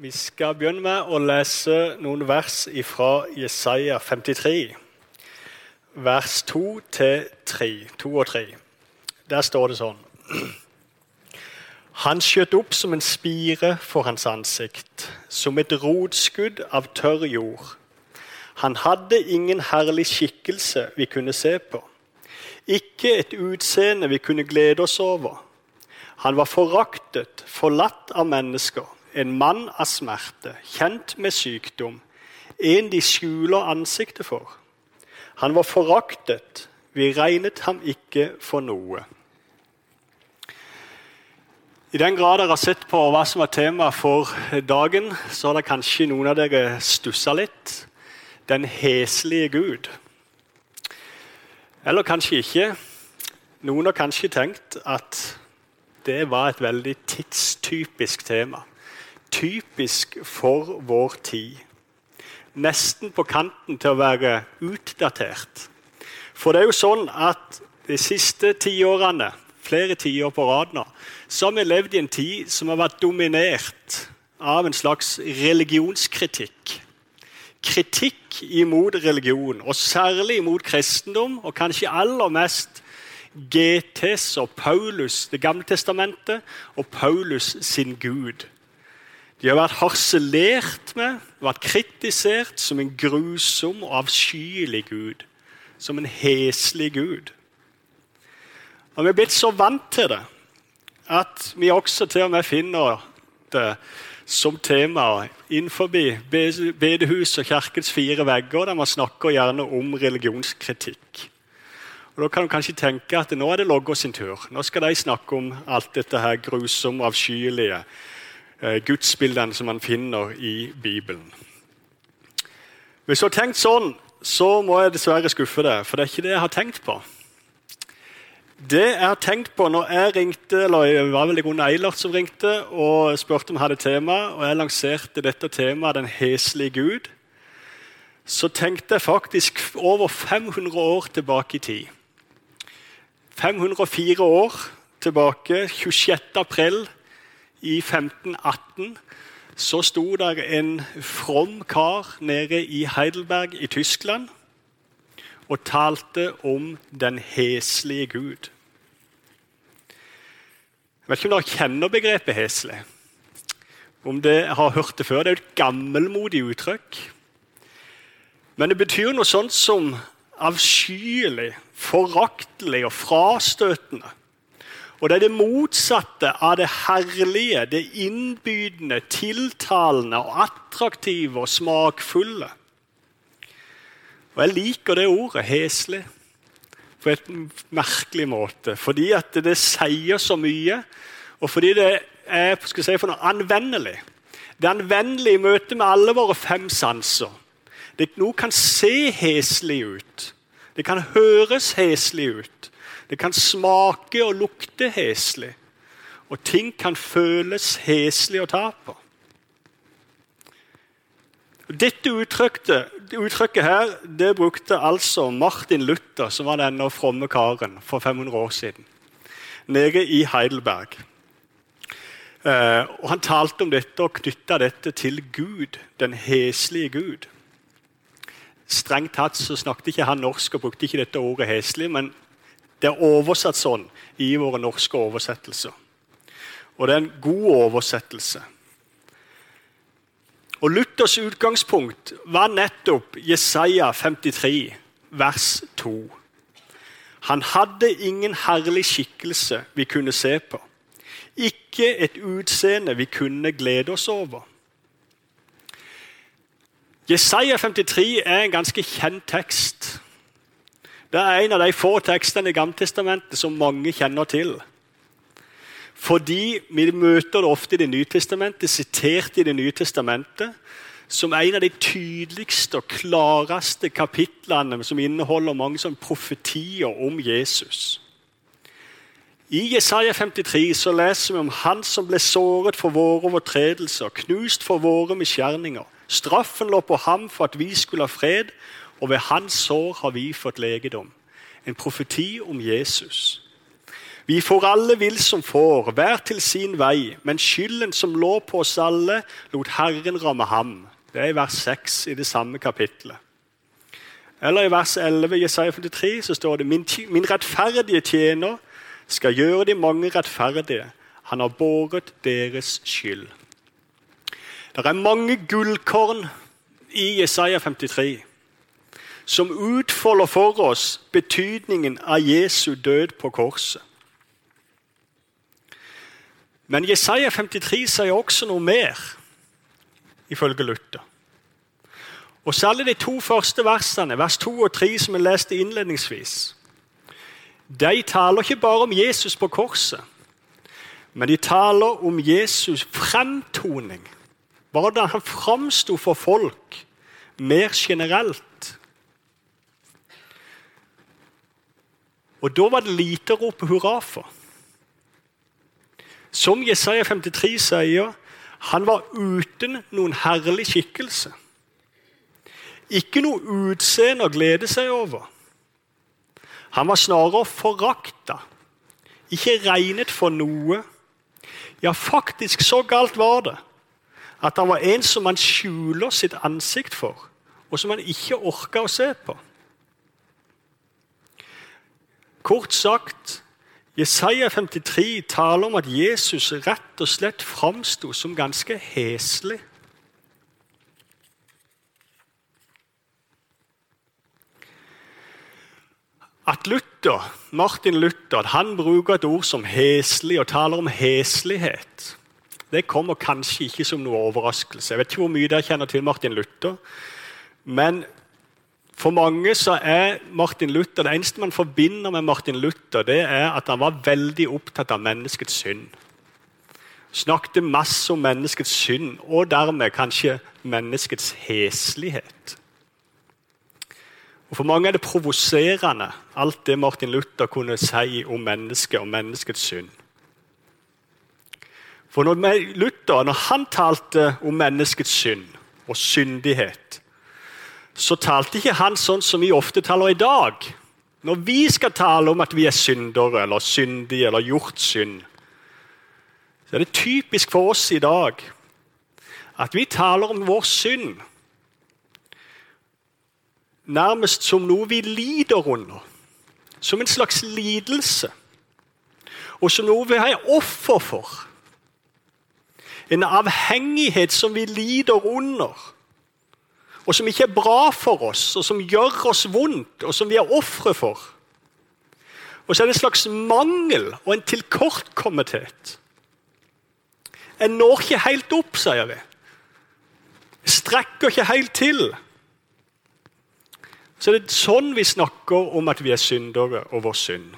Vi skal begynne med å lese noen vers fra Jesaja 53, vers 2 til 3. 2 og 3. Der står det sånn Han skjøt opp som en spire for hans ansikt, som et rotskudd av tørr jord. Han hadde ingen herlig skikkelse vi kunne se på, ikke et utseende vi kunne glede oss over. Han var foraktet, forlatt av mennesker en mann av smerte, kjent med sykdom, en de skjuler ansiktet for. Han var foraktet, vi regnet ham ikke for noe. I den grad dere har sett på hva som var tema for dagen, så har det kanskje noen av dere stussa litt. Den heslige Gud. Eller kanskje ikke. Noen har kanskje tenkt at det var et veldig tidstypisk tema typisk for vår tid. Nesten på kanten til å være utdatert. For det er jo sånn at de siste tiårene, flere tiår på rad nå, så har vi levd i en tid som har vært dominert av en slags religionskritikk. Kritikk imot religion, og særlig imot kristendom, og kanskje aller mest GTs og Paulus, Det gamle testamentet, og Paulus sin Gud. De har vært harselert med, vært kritisert som en grusom og avskyelig gud. Som en heslig gud. Og Vi er blitt så vant til det at vi også til og med finner det som tema innenfor bedehus og kirkens fire vegger, der man snakker gjerne om religionskritikk. Og Da kan du kanskje tenke at nå er det Loggo sin tur. Nå skal de snakke om alt dette her grusomme, avskyelige gudsbildene som man finner i Bibelen. Hvis du har tenkt sånn, så må jeg dessverre skuffe deg, for det er ikke det jeg har tenkt på. Det jeg har tenkt på når jeg ringte, eller det var vel Gunn Eilert som ringte og spurte om jeg hadde tema, og jeg lanserte dette temaet 'Den heslige Gud', så tenkte jeg faktisk over 500 år tilbake i tid. 504 år tilbake, 26. april i 1518 så sto der en from kar nede i Heidelberg i Tyskland og talte om den heslige Gud. Jeg vet ikke om dere kjenner begrepet heslig. Om dere har hørt det før. Det er et gammelmodig uttrykk. Men det betyr noe sånt som avskyelig, foraktelig og frastøtende. Og det er det motsatte av det herlige, det innbydende, tiltalende, og attraktive og smakfulle. Og jeg liker det ordet, heslig, på et merkelig måte. Fordi at det sier så mye, og fordi det er skal si, for noe anvendelig. Det er anvendelig i møte med alle våre fem sanser. Det, noe kan se heslig ut. Det kan høres heslig ut. Det kan smake og lukte heslig. Og ting kan føles heslig å ta på. Dette uttrykket, her, det brukte altså Martin Luther, som var denne fromme karen for 500 år siden, nede i Heidelberg. Eh, og Han talte om dette og knytta dette til Gud, den heslige Gud. Strengt tatt så snakket ikke han norsk og brukte ikke dette ordet heslig, men det er oversatt sånn i våre norske oversettelser. Og det er en god oversettelse. Og Luthers utgangspunkt var nettopp Jesaja 53, vers 2. Han hadde ingen herlig skikkelse vi kunne se på. Ikke et utseende vi kunne glede oss over. Jesaja 53 er en ganske kjent tekst. Det er en av de få tekstene i Gammeltestamentet som mange kjenner til. Fordi vi møter det ofte i Det nye testamentet, sitert i Det nye testamentet, som en av de tydeligste og klareste kapitlene som inneholder mange sånn profetier om Jesus. I Jesaja 53 så leser vi om Han som ble såret for våre overtredelser, knust for våre misgjerninger. Straffen lå på ham for at vi skulle ha fred, og ved hans sår har vi fått legedom. En profeti om Jesus. Vi får alle vill som får, hver til sin vei, men skylden som lå på oss alle, lot Herren ramme ham. Det er i vers 6 i det samme kapittelet. Eller i vers 11 i Jesaja 53 så står det min, min rettferdige tjener skal gjøre de mange rettferdige. Han har båret deres skyld. Det er mange gullkorn i Jesaja 53 som utfolder for oss betydningen av Jesu død på korset. Men Jesaja 53 sier også noe mer, ifølge Luther. Og Særlig de to første versene, vers 2 og 3, som jeg leste innledningsvis, de taler ikke bare om Jesus på korset, men de taler om Jesus' fremtoning. Hvordan han framsto for folk mer generelt. Og da var det lite å rope hurra for. Som Jesaja 53 sier, han var uten noen herlig skikkelse. Ikke noe utseende å glede seg over. Han var snarere forakta, ikke regnet for noe. Ja, faktisk så galt var det at han var en som man skjuler sitt ansikt for, og som man ikke orka å se på. Kort sagt Jesaja 53 taler om at Jesus rett og slett framsto som ganske heslig. At Luther, Martin Luther at han bruker et ord som heslig og taler om heslighet, det kommer kanskje ikke som noe overraskelse. Jeg vet ikke hvor mye dere kjenner til Martin Luther. Men for mange så er Martin Luther, Det eneste man forbinder med Martin Luther, det er at han var veldig opptatt av menneskets synd. Snakket masse om menneskets synd, og dermed kanskje menneskets heslighet. Og For mange er det provoserende, alt det Martin Luther kunne si om mennesket og menneskets synd. For når Luther når han talte om menneskets synd og syndighet, så talte ikke han sånn som vi ofte taler i dag. Når vi skal tale om at vi er syndere eller syndige eller gjort synd, så er det typisk for oss i dag at vi taler om vår synd nærmest som noe vi lider under. Som en slags lidelse. Og som noe vi er offer for. En avhengighet som vi lider under og som ikke er bra for oss, og som gjør oss vondt, og som vi er ofre for. Og så er det en slags mangel og en tilkortkommethet. Jeg når ikke helt opp, sier vi. Strekker ikke helt til. Så det er sånn vi snakker om at vi er syndere og vår synd.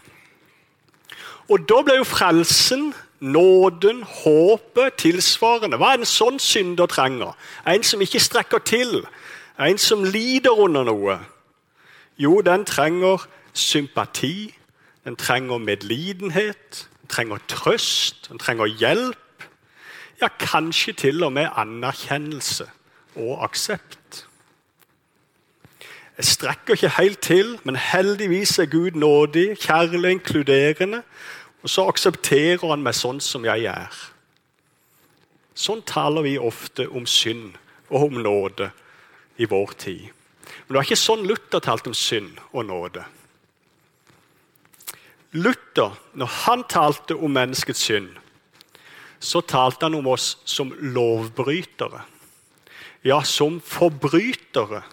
Og da blir jo frelsen, nåden, håpet tilsvarende. Hva er en sånn synder trenger? En som ikke strekker til, en som lider under noe, jo, den trenger sympati, den trenger medlidenhet, den trenger trøst, den trenger hjelp. Ja, kanskje til og med anerkjennelse og aksept. Jeg strekker ikke helt til, men heldigvis er Gud nådig, kjærlig, inkluderende. Og så aksepterer han meg sånn som jeg er. Sånn taler vi ofte om synd og om nåde i vår tid. Men det var ikke sånn Luther talte om synd og nåde. Luther, når han talte om menneskets synd, så talte han om oss som lovbrytere. Ja, som forbrytere.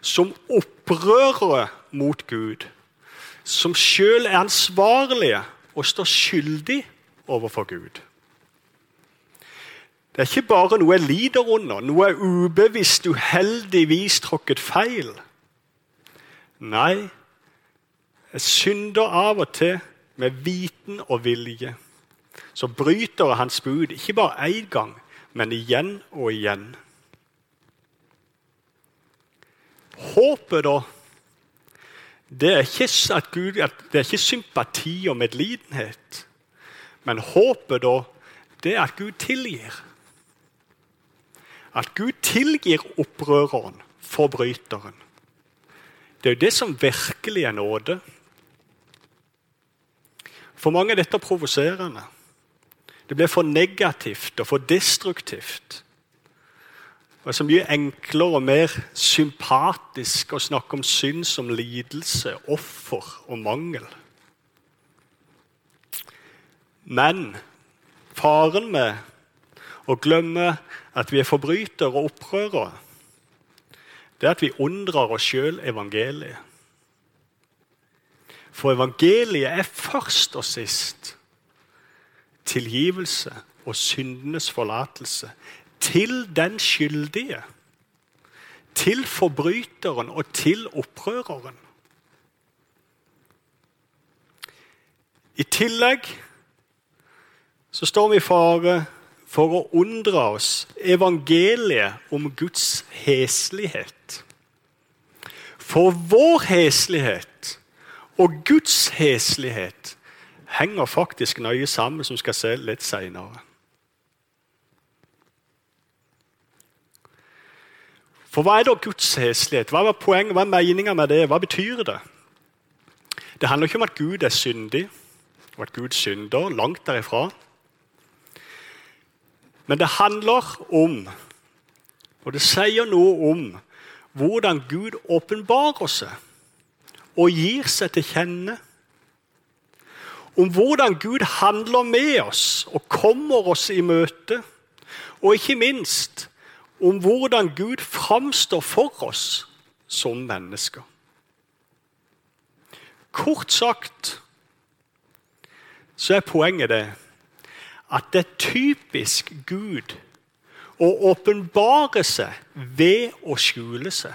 Som opprørere mot Gud. Som sjøl er ansvarlige og står skyldig overfor Gud. Det er ikke bare noe jeg lider under, noe jeg ubevisst, uheldigvis tråkket feil. Nei, jeg synder av og til med viten og vilje. Så bryter jeg hans bud, ikke bare én gang, men igjen og igjen. Håpet, da, det er ikke, at Gud, det er ikke sympati og medlidenhet. Men håpet, da, det er at Gud tilgir. At Gud tilgir opprøreren, forbryteren. Det er jo det som virkelig er nåde. For mange er dette provoserende. Det blir for negativt og for destruktivt. Det er så mye enklere og mer sympatisk å snakke om synd som lidelse, offer og mangel. Men faren med å glemme at vi er forbrytere og opprørere, det er at vi undrer oss sjøl evangeliet. For evangeliet er først og sist tilgivelse og syndenes forlatelse til den skyldige, til forbryteren og til opprøreren. I tillegg så står vi i fare for å unndra oss evangeliet om Guds heslighet. For vår heslighet og Guds heslighet henger faktisk nøye sammen, som vi skal se litt seinere. For hva er da Guds heslighet? Hva er poenget, hva er meninga med det? Hva betyr det? Det handler ikke om at Gud er syndig, og at Gud synder. Langt derifra. Men det handler om, og det sier noe om, hvordan Gud åpenbarer seg og gir seg til kjenne. Om hvordan Gud handler med oss og kommer oss i møte. Og ikke minst om hvordan Gud framstår for oss som mennesker. Kort sagt så er poenget det at det er typisk Gud å åpenbare seg ved å skjule seg.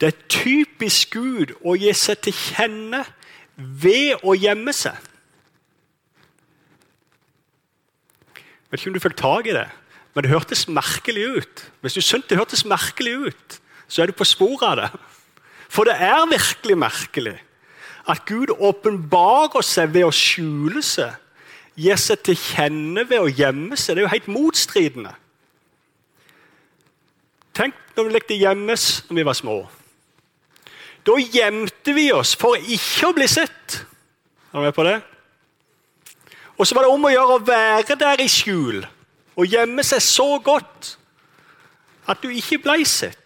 Det er typisk Gud å gi seg til kjenne ved å gjemme seg. Jeg vet ikke om du fikk tak i det, men det hørtes merkelig ut. Hvis du syntes det hørtes merkelig ut, så er du på sporet av det. For det er virkelig merkelig at Gud åpenbarer seg ved å skjule seg, gir seg til kjenne ved å gjemme seg. Det er jo helt motstridende. Tenk når vi lekte gjemmes når vi var små. Da gjemte vi oss for ikke å bli sett. Er du med på det? Og så var det om å gjøre å være der i skjul og gjemme seg så godt at du ikke ble sett.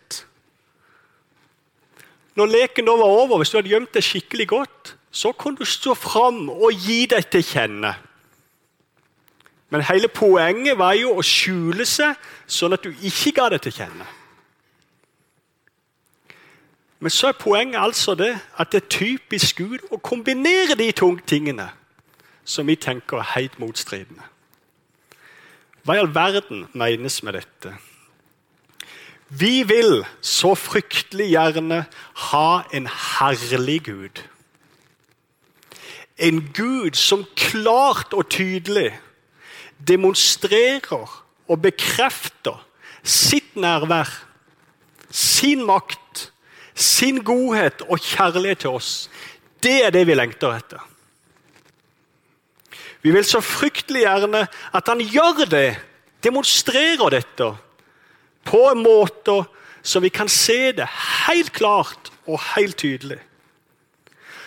Når leken da var over, hvis du hadde gjemt deg skikkelig godt, så kunne du stå fram og gi deg til kjenne. Men hele poenget var jo å skjule seg, sånn at du ikke ga deg til kjenne. Men så er poenget altså det at det er typisk Gud å kombinere de to tingene som vi tenker er helt motstridende. Hva i all verden menes med dette? Vi vil så fryktelig gjerne ha en herlig Gud. En Gud som klart og tydelig demonstrerer og bekrefter sitt nærvær, sin makt, sin godhet og kjærlighet til oss. Det er det vi lengter etter. Vi vil så fryktelig gjerne at han gjør det, demonstrerer dette på en måte så vi kan se det helt klart og helt tydelig.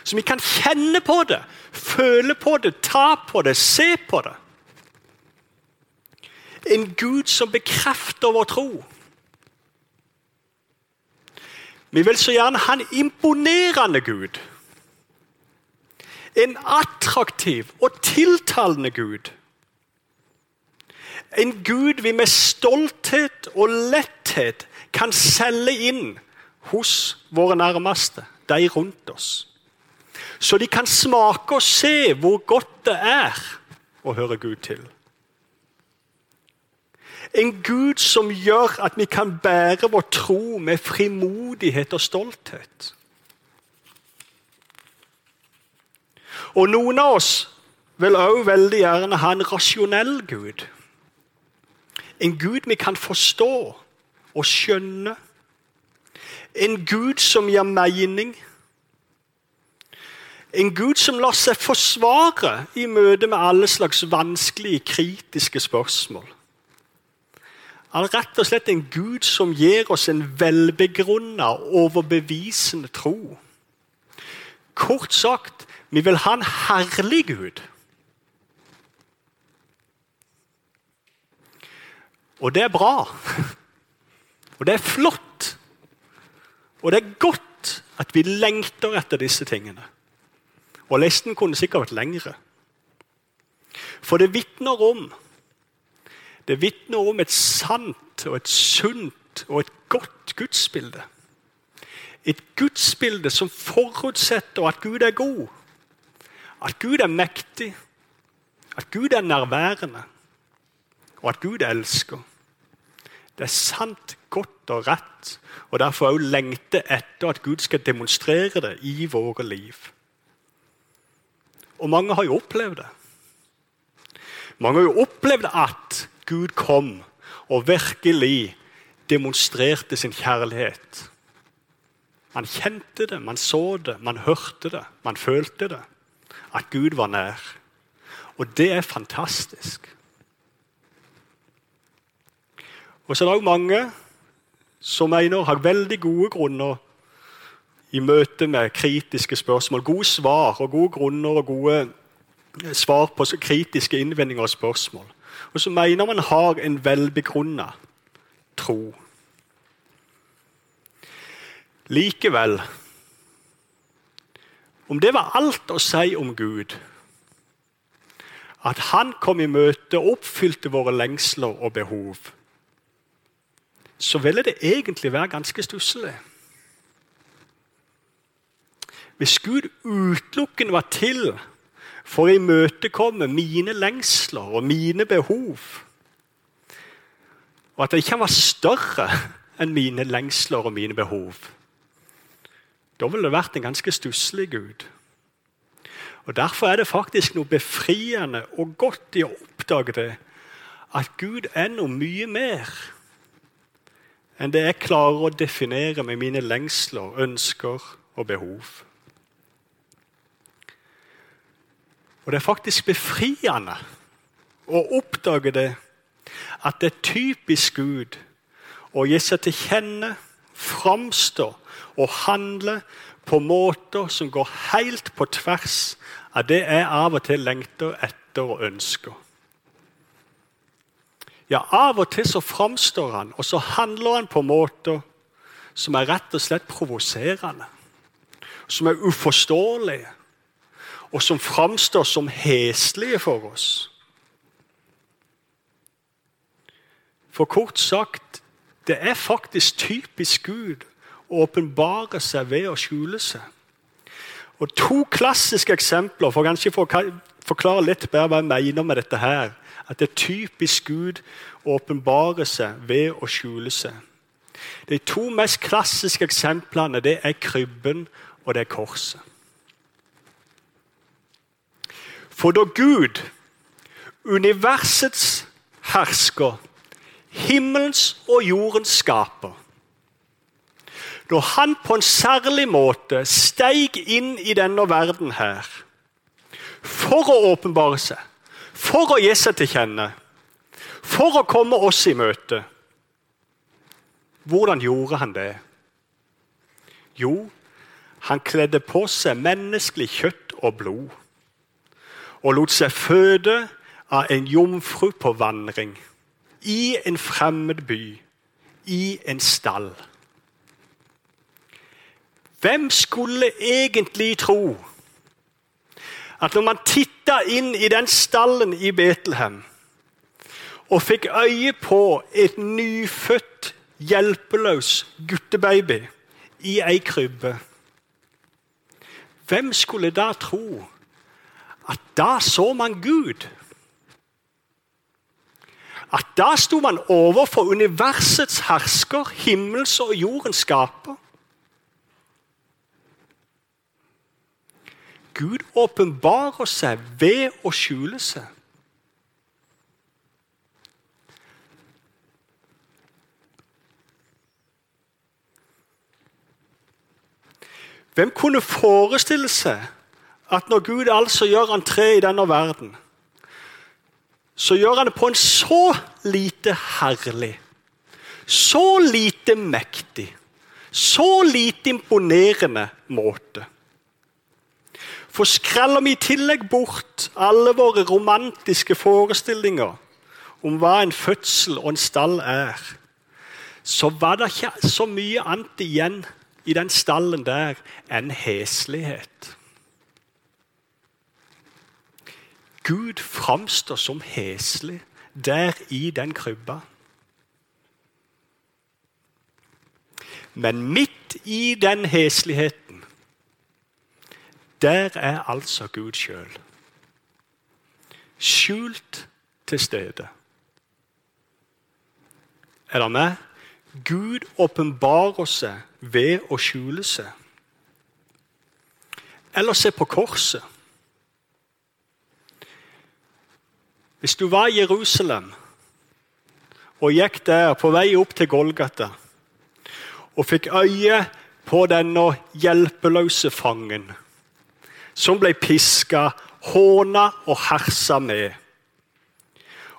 Så vi kan kjenne på det, føle på det, ta på det, se på det. En Gud som bekrefter vår tro. Vi vil så gjerne ha en imponerende Gud. En attraktiv og tiltalende Gud. En Gud vi med stolthet og letthet kan selge inn hos våre nærmeste, de rundt oss. Så de kan smake og se hvor godt det er å høre Gud til. En Gud som gjør at vi kan bære vår tro med frimodighet og stolthet. Og Noen av oss vil også veldig gjerne ha en rasjonell Gud. En Gud vi kan forstå og skjønne. En Gud som gir mening. En Gud som lar seg forsvare i møte med alle slags vanskelige, kritiske spørsmål. Han er rett og slett en Gud som gir oss en velbegrunna, overbevisende tro. Kort sagt, vi vil ha en herlig Gud. Og det er bra. Og det er flott. Og det er godt at vi lengter etter disse tingene. Og listen kunne sikkert vært lengre. For det vitner om det vitner om et sant og et sunt og et godt gudsbilde. Et gudsbilde som forutsetter at Gud er god, at Gud er mektig, at Gud er nærværende, og at Gud elsker. Det er sant, godt og rett, og derfor òg lengter etter at Gud skal demonstrere det i våre liv. Og mange har jo opplevd det. Mange har jo opplevd at Gud kom og virkelig demonstrerte sin kjærlighet. Man kjente det, man så det, man hørte det, man følte det. At Gud var nær. Og det er fantastisk. Og så er det òg mange som mener har veldig gode grunner i møte med kritiske spørsmål. Gode svar og gode grunner og gode svar på kritiske innvendinger og spørsmål. Og så mener man har en velbegrunna tro. Likevel Om det var alt å si om Gud, at han kom i møte og oppfylte våre lengsler og behov, så ville det egentlig være ganske stusslig. Hvis Gud utelukkende var til for å imøtekomme mine lengsler og mine behov. Og at det ikke var større enn mine lengsler og mine behov. Da ville det vært en ganske stusslig Gud. Og Derfor er det faktisk noe befriende og godt i å oppdage det, at Gud er noe mye mer enn det jeg klarer å definere med mine lengsler, ønsker og behov. Og det er faktisk befriende å oppdage det, at det er typisk Gud å gi seg til kjenne, framstå og handle på måter som går helt på tvers av det jeg av og til lengter etter og ønsker. Ja, av og til så framstår han, og så handler han på måter som er rett og slett provoserende. Som er uforståelige og som framstår som heslige for oss. For kort sagt det er faktisk typisk Gud å åpenbare seg ved å skjule seg. Og To klassiske eksempler for å forklare litt bedre hva jeg mener med dette. her, At det er typisk Gud å åpenbare seg ved å skjule seg. De to mest klassiske eksemplene det er krybben og det er korset. For da Gud, universets hersker, himmelens og jordens skaper Da han på en særlig måte steig inn i denne verden her for å åpenbare seg, for å gi seg til kjenne, for å komme oss i møte Hvordan gjorde han det? Jo, han kledde på seg menneskelig kjøtt og blod og lot seg føde av en jomfru på vandring. I en fremmed by, i en stall. Hvem skulle egentlig tro at når man titta inn i den stallen i Betlehem og fikk øye på et nyfødt, hjelpeløs guttebaby i ei krybbe Hvem skulle da tro at da så man Gud. At da sto man overfor universets hersker, himmels og jordens skaper. Gud åpenbarer seg ved å skjule seg. Hvem kunne forestille seg at når Gud altså gjør entré i denne verden, så gjør han det på en så lite herlig, så lite mektig, så lite imponerende måte. For skreller vi i tillegg bort alle våre romantiske forestillinger om hva en fødsel og en stall er, så var det ikke så mye annet igjen i den stallen der enn heslighet. Gud framstår som heslig der i den krybba. Men midt i den hesligheten, der er altså Gud sjøl. Skjult til stede. Er det med? Gud åpenbarer seg ved å skjule seg. Eller se på korset. Hvis du var i Jerusalem og gikk der på vei opp til Golgata og fikk øye på denne hjelpeløse fangen som ble piska, håna og hersa med,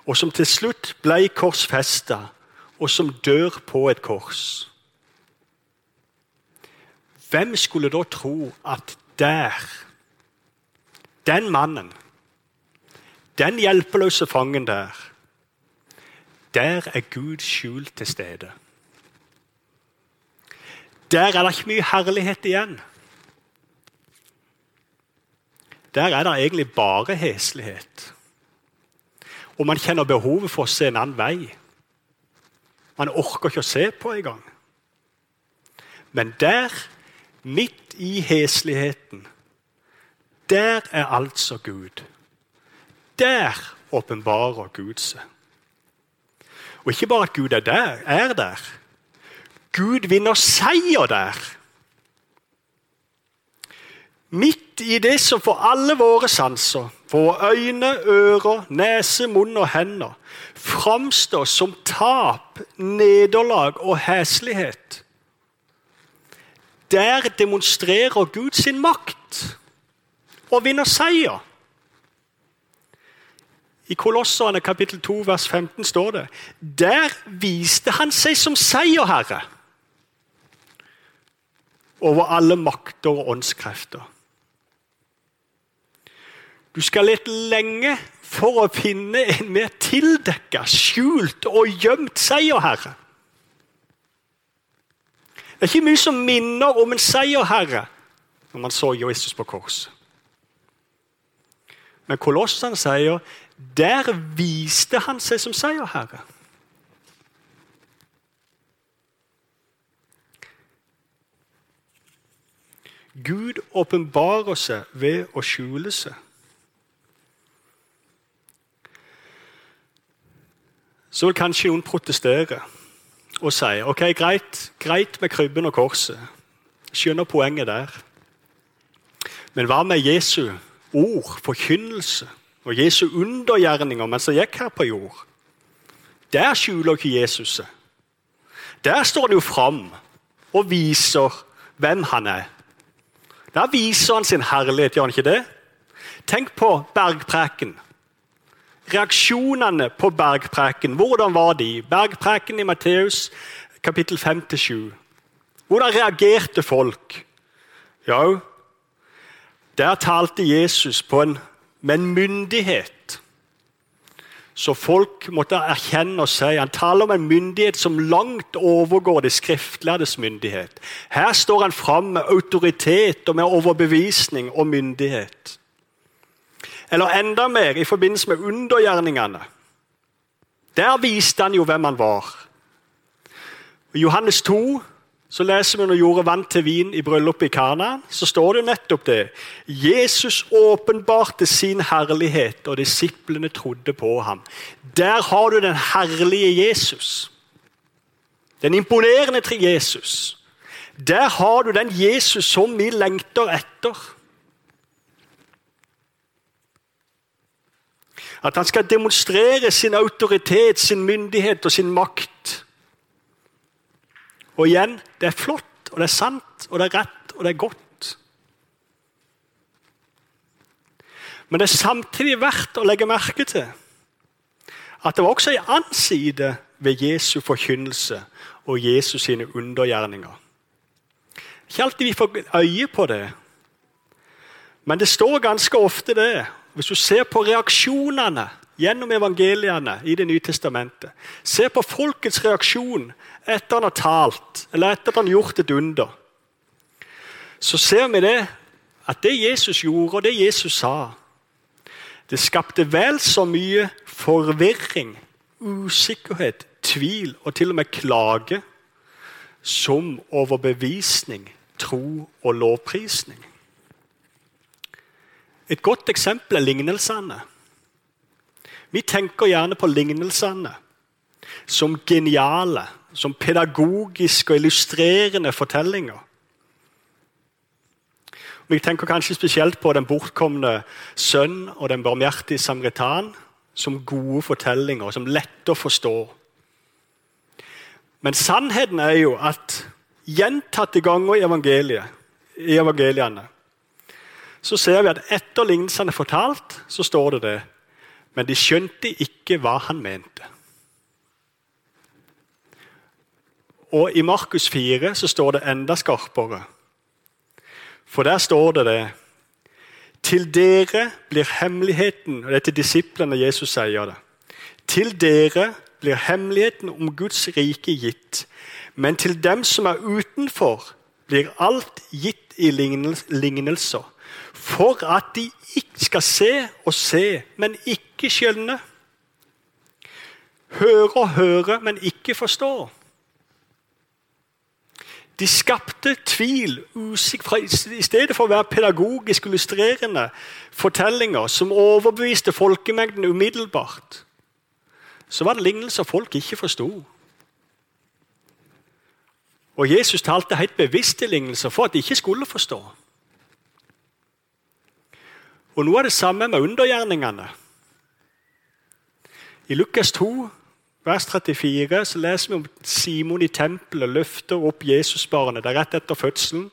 og som til slutt ble korsfesta, og som dør på et kors Hvem skulle da tro at der, den mannen den hjelpeløse fangen der, der er Gud skjult til stede. Der er det ikke mye herlighet igjen. Der er det egentlig bare heslighet. Og man kjenner behovet for å se en annen vei. Man orker ikke å se på engang. Men der, midt i hesligheten, der er altså Gud der åpenbarer Gud seg. Og ikke bare at Gud er der, er der. Gud vinner seier der. Midt i det som for alle våre sanser, våre øyne, ører, nese, munn og hender, framstår som tap, nederlag og heslighet. Der demonstrerer Gud sin makt og vinner seier. I Kolosserne kapittel 2 vers 15 står det Der viste han seg som seierherre over alle makter og åndskrefter. Du skal lete lenge for å finne en mer tildekka, skjult og gjemt seierherre. Det er ikke mye som minner om en seierherre når man så Jesus på korset. Men Kolossene sier der viste han seg som seierherre. Gud åpenbarer seg ved å skjule seg. Så vil kanskje noen protestere og si ok, greit, greit med krybben og korset. Skjønner poenget der. Men hva med Jesu ord, forkynnelse? og Jesu undergjerninger mens han gikk her på jord. Der skjuler ikke Jesus seg. Der står han jo fram og viser hvem han er. Der viser han sin herlighet, gjør han ikke det? Tenk på bergpreken. Reaksjonene på bergpreken, hvordan var de? Bergpreken i Matteus kapittel 5-7. Hvordan reagerte folk? Jo, der talte Jesus en men myndighet. Så folk måtte erkjenne og si Han taler om en myndighet som langt overgår det skriftlærdes myndighet. Her står han fram med autoritet og med overbevisning og myndighet. Eller enda mer i forbindelse med undergjerningene. Der viste han jo hvem han var. I Johannes 2 så leser vi når jordet vant til vin i bryllupet i Kana, så står det jo nettopp det. Jesus åpenbarte sin herlighet, og disiplene trodde på ham. Der har du den herlige Jesus. Den imponerende Jesus. Der har du den Jesus som vi lengter etter. At han skal demonstrere sin autoritet, sin myndighet og sin makt og igjen, det er flott, og det er sant, og det er rett, og det er godt. Men det er samtidig verdt å legge merke til at det var også en annen side ved Jesu forkynnelse og Jesus sine undergjerninger. Ikke alltid vi får øye på det, Men det står ganske ofte det. Hvis du ser på reaksjonene gjennom evangeliene i Det nye testamentet, se på folkets reaksjon etter han har talt, eller etter han har gjort et under, så ser vi det at det Jesus gjorde, og det Jesus sa, det skapte vel så mye forvirring, usikkerhet, tvil og til og med klage som overbevisning, tro og lovprisning. Et godt eksempel er lignelsene. Vi tenker gjerne på lignelsene som geniale, som pedagogiske og illustrerende fortellinger. Vi tenker kanskje spesielt på den bortkomne sønn og den barmhjertige samritan som gode fortellinger, som lette å forstå. Men sannheten er jo at gjentatte ganger i, i evangeliene så ser vi at etter lignelsene fortalt, så står det det. Men de skjønte ikke hva han mente. Og i Markus 4 så står det enda skarpere. For der står det det. Til dere blir hemmeligheten Og det er til disiplene Jesus sier det. Til dere blir hemmeligheten om Guds rike gitt. Men til dem som er utenfor, blir alt gitt i lignelser. For at de ikke skal se og se, men ikke skjønne. Høre og høre, men ikke forstå. De skapte tvil I stedet for å være pedagogisk illustrerende fortellinger som overbeviste folkemengden umiddelbart, så var det lignelser folk ikke forsto. Og Jesus talte helt bevisst i lignelser for at de ikke skulle forstå. Og Noe av det samme med undergjerningene. I Lukas 2, vers 34, så leser vi om Simon i tempelet løfter opp Jesusbarnet rett etter fødselen.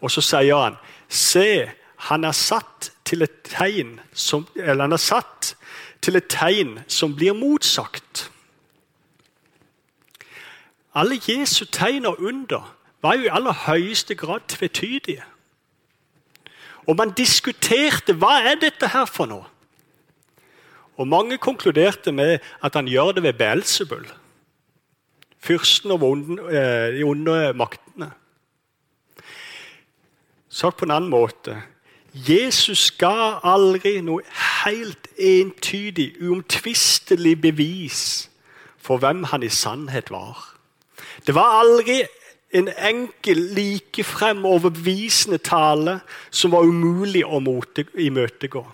Og så sier han, 'Se, han er satt til et tegn som, eller han er satt til et tegn som blir motsagt. Alle Jesu tegn og under var jo i aller høyeste grad tvetydige. Og man diskuterte hva er dette her for noe. Og Mange konkluderte med at han gjør det ved Beelzebul, fyrsten over eh, de onde maktene. Sagt på en annen måte Jesus ga aldri noe helt entydig, uomtvistelig bevis for hvem han i sannhet var. Det var aldri en enkel, likefrem overbevisende tale som var umulig å imøtegå.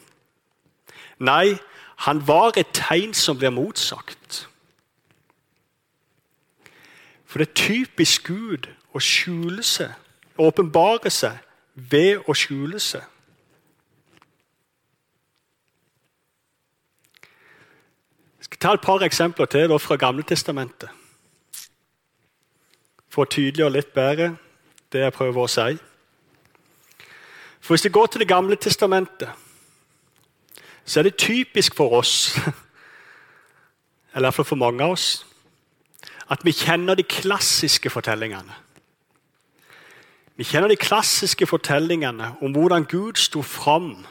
Nei, han var et tegn som blir motsagt. For det er typisk Gud å skjule seg, åpenbare seg ved å skjule seg. Jeg skal ta et par eksempler til fra Gamle Testamentet for å tydeliggjøre litt bedre det jeg prøver å si. For Hvis vi går til Det gamle testamentet, så er det typisk for oss, eller iallfall for mange av oss, at vi kjenner de klassiske fortellingene. Vi kjenner de klassiske fortellingene om hvordan Gud sto fram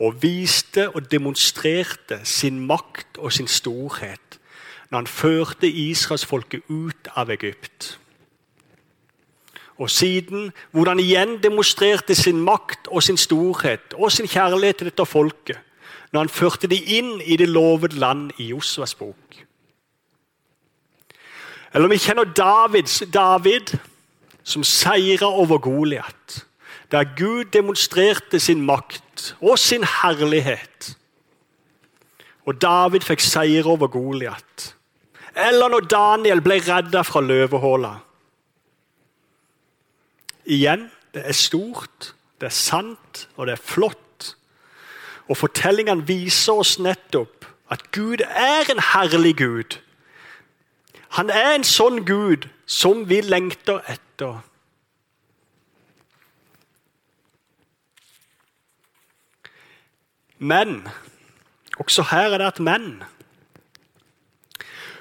og viste og demonstrerte sin makt og sin storhet når han førte israelsfolket ut av Egypt. Og siden hvor han igjen demonstrerte sin makt og sin storhet og sin kjærlighet til dette folket når han førte dem inn i det lovede land i Josvas bok. Eller vi kjenner David, David som seira over Goliat, der Gud demonstrerte sin makt og sin herlighet. Og David fikk seire over Goliat. Eller når Daniel ble redda fra løvehåla Igjen, det er stort, det er sant og det er flott. Og fortellingene viser oss nettopp at Gud er en herlig Gud. Han er en sånn Gud som vi lengter etter. Men også her er det et men.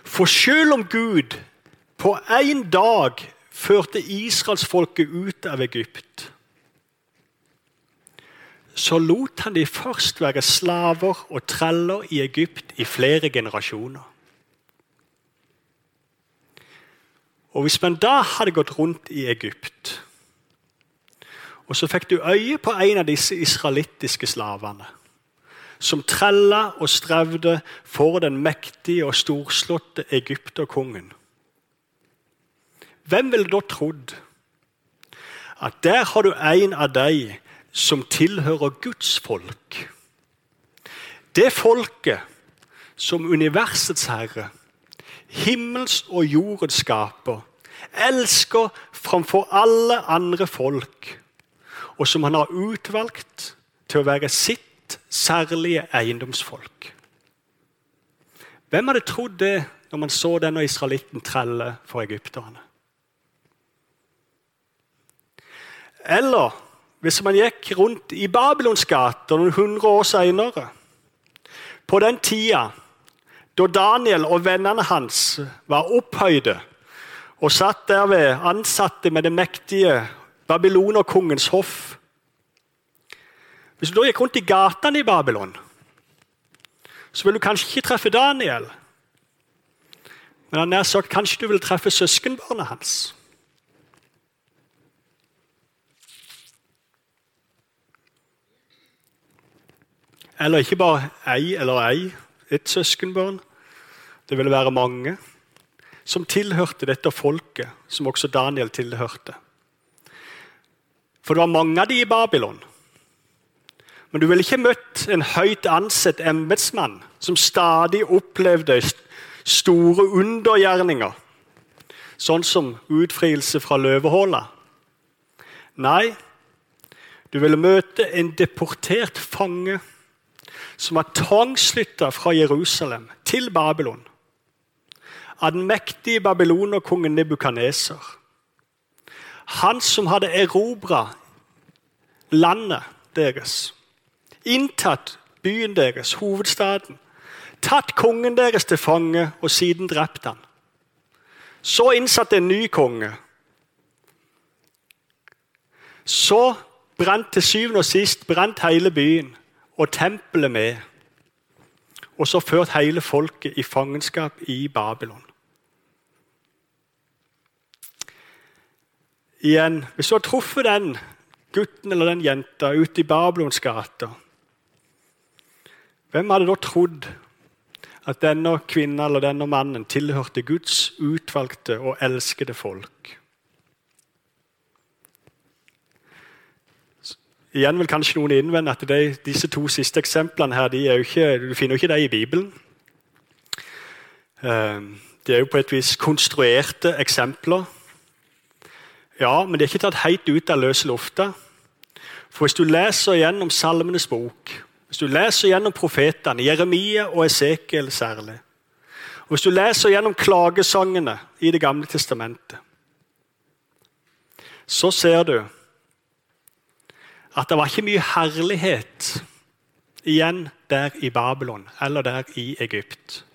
For selv om Gud på én dag førte israelsfolket ut av Egypt, så lot han de først være slaver og treller i Egypt i flere generasjoner. Og Hvis man da hadde gått rundt i Egypt, og så fikk du øye på en av disse israelittiske slavene, som trella og strevde for den mektige og storslåtte egypterkongen Hvem ville da trodd at der har du en av de som tilhører Guds folk? Det folket som universets herre himmels og jordens skaper, elsker framfor alle andre folk, og som han har utvalgt til å være sitt særlige eiendomsfolk. Hvem hadde trodd det når man så denne israelitten trelle for egypterne? Eller hvis man gikk rundt i Babylons gater noen hundre år senere, på den tida da Daniel og vennene hans var opphøyde og satt der ved ansatte med det mektige babylonerkongens hoff Hvis du da gikk rundt i gatene i Babylon, så vil du kanskje ikke treffe Daniel. Men han nær sagt, kanskje du vil treffe søskenbarnet hans. Eller ikke bare ei eller ei, et søskenbarn. Det ville være mange som tilhørte dette folket, som også Daniel tilhørte. For det var mange av de i Babylon. Men du ville ikke møtt en høyt ansett embetsmann som stadig opplevde store undergjerninger, sånn som utfrielse fra løvehåla. Nei, du ville møte en deportert fange som var tvangsflytta fra Jerusalem til Babylon av den mektige babylonerkongen Nebukaneser. Han som hadde erobra landet deres, inntatt byen deres, hovedstaden, tatt kongen deres til fange og siden drept han. Så innsatte en ny konge. Så brant til syvende og sist brant hele byen og tempelet med. Og så ført hele folket i fangenskap i Babylon. Igjen, Hvis du har truffet den gutten eller den jenta ute i Babylons gater, hvem hadde da trodd at denne kvinnen eller denne mannen tilhørte Guds utvalgte og elskede folk? Igjen vil kanskje noen innvende at de, disse to siste eksemplene her, de ikke, du finner jo ikke dem i Bibelen. Ehm, de er jo på et vis konstruerte eksempler. Ja, men de er ikke tatt helt ut av løse lufta. For hvis du leser gjennom Salmenes bok, hvis du leser gjennom profetene, Jeremia og Esekiel særlig, og hvis du leser gjennom klagesangene i Det gamle testamentet, så ser du at det var ikke mye herlighet igjen der i Babylon eller der i Egypt.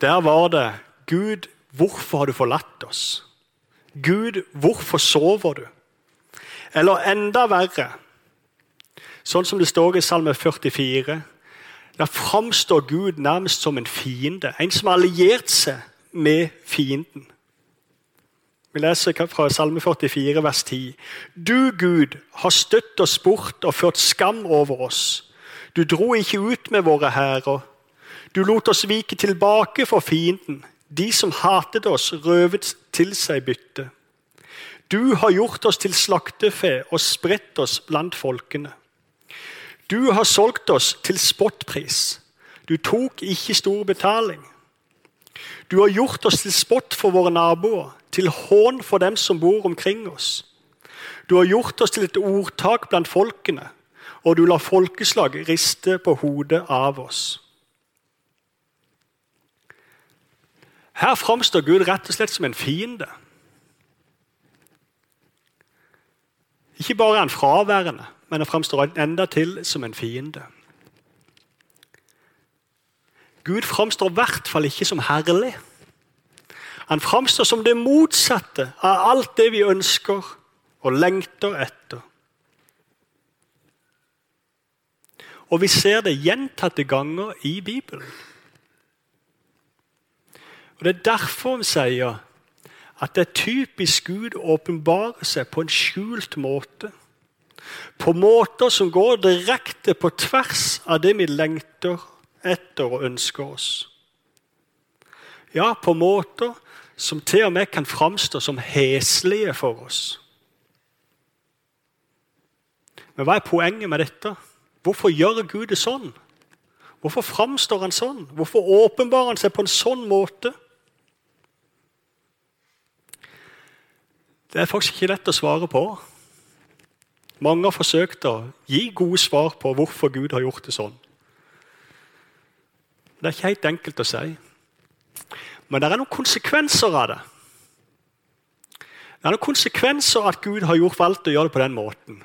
Der var det Gud, hvorfor har du forlatt oss? Gud, hvorfor sover du? Eller enda verre, sånn som det står i Salme 44. Da framstår Gud nærmest som en fiende, en som har alliert seg med fienden. Vi leser fra Salme 44, vers 10. Du, Gud, har støtt oss bort og ført skam over oss. Du dro ikke ut med våre hærer. Du lot oss vike tilbake for fienden. De som hatet oss, røvet til seg bytte. Du har gjort oss til slaktefe og spredt oss blant folkene. Du har solgt oss til spottpris. Du tok ikke stor betaling. Du har gjort oss til spott for våre naboer til hån for dem som bor omkring oss. Du har gjort oss til et ordtak blant folkene, og du lar folkeslag riste på hodet av oss. Her framstår Gud rett og slett som en fiende. Ikke bare er han fraværende, men han framstår enda til som en fiende. Gud framstår i hvert fall ikke som herlig. Han framstår som det motsatte av alt det vi ønsker og lengter etter. Og vi ser det gjentatte ganger i Bibelen. Og Det er derfor han sier at det er typisk Gud å åpenbare seg på en skjult måte. På måter som går direkte på tvers av det vi lengter etter og ønsker oss. Ja, på måter som til og med kan framstå som heslige for oss. Men hva er poenget med dette? Hvorfor gjør Gud det sånn? Hvorfor framstår han sånn? Hvorfor åpenbarer han seg på en sånn måte? Det er faktisk ikke lett å svare på. Mange har forsøkt å gi gode svar på hvorfor Gud har gjort det sånn. Det er ikke helt enkelt å si. Men det er noen konsekvenser av det. Det er noen konsekvenser at Gud har gjort valgt å gjøre det på den måten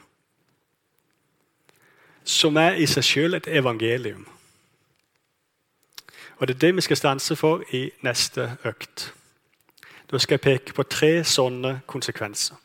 som er i seg selv et evangelium. Og Det er det vi skal stanse for i neste økt. Da skal jeg peke på tre sånne konsekvenser.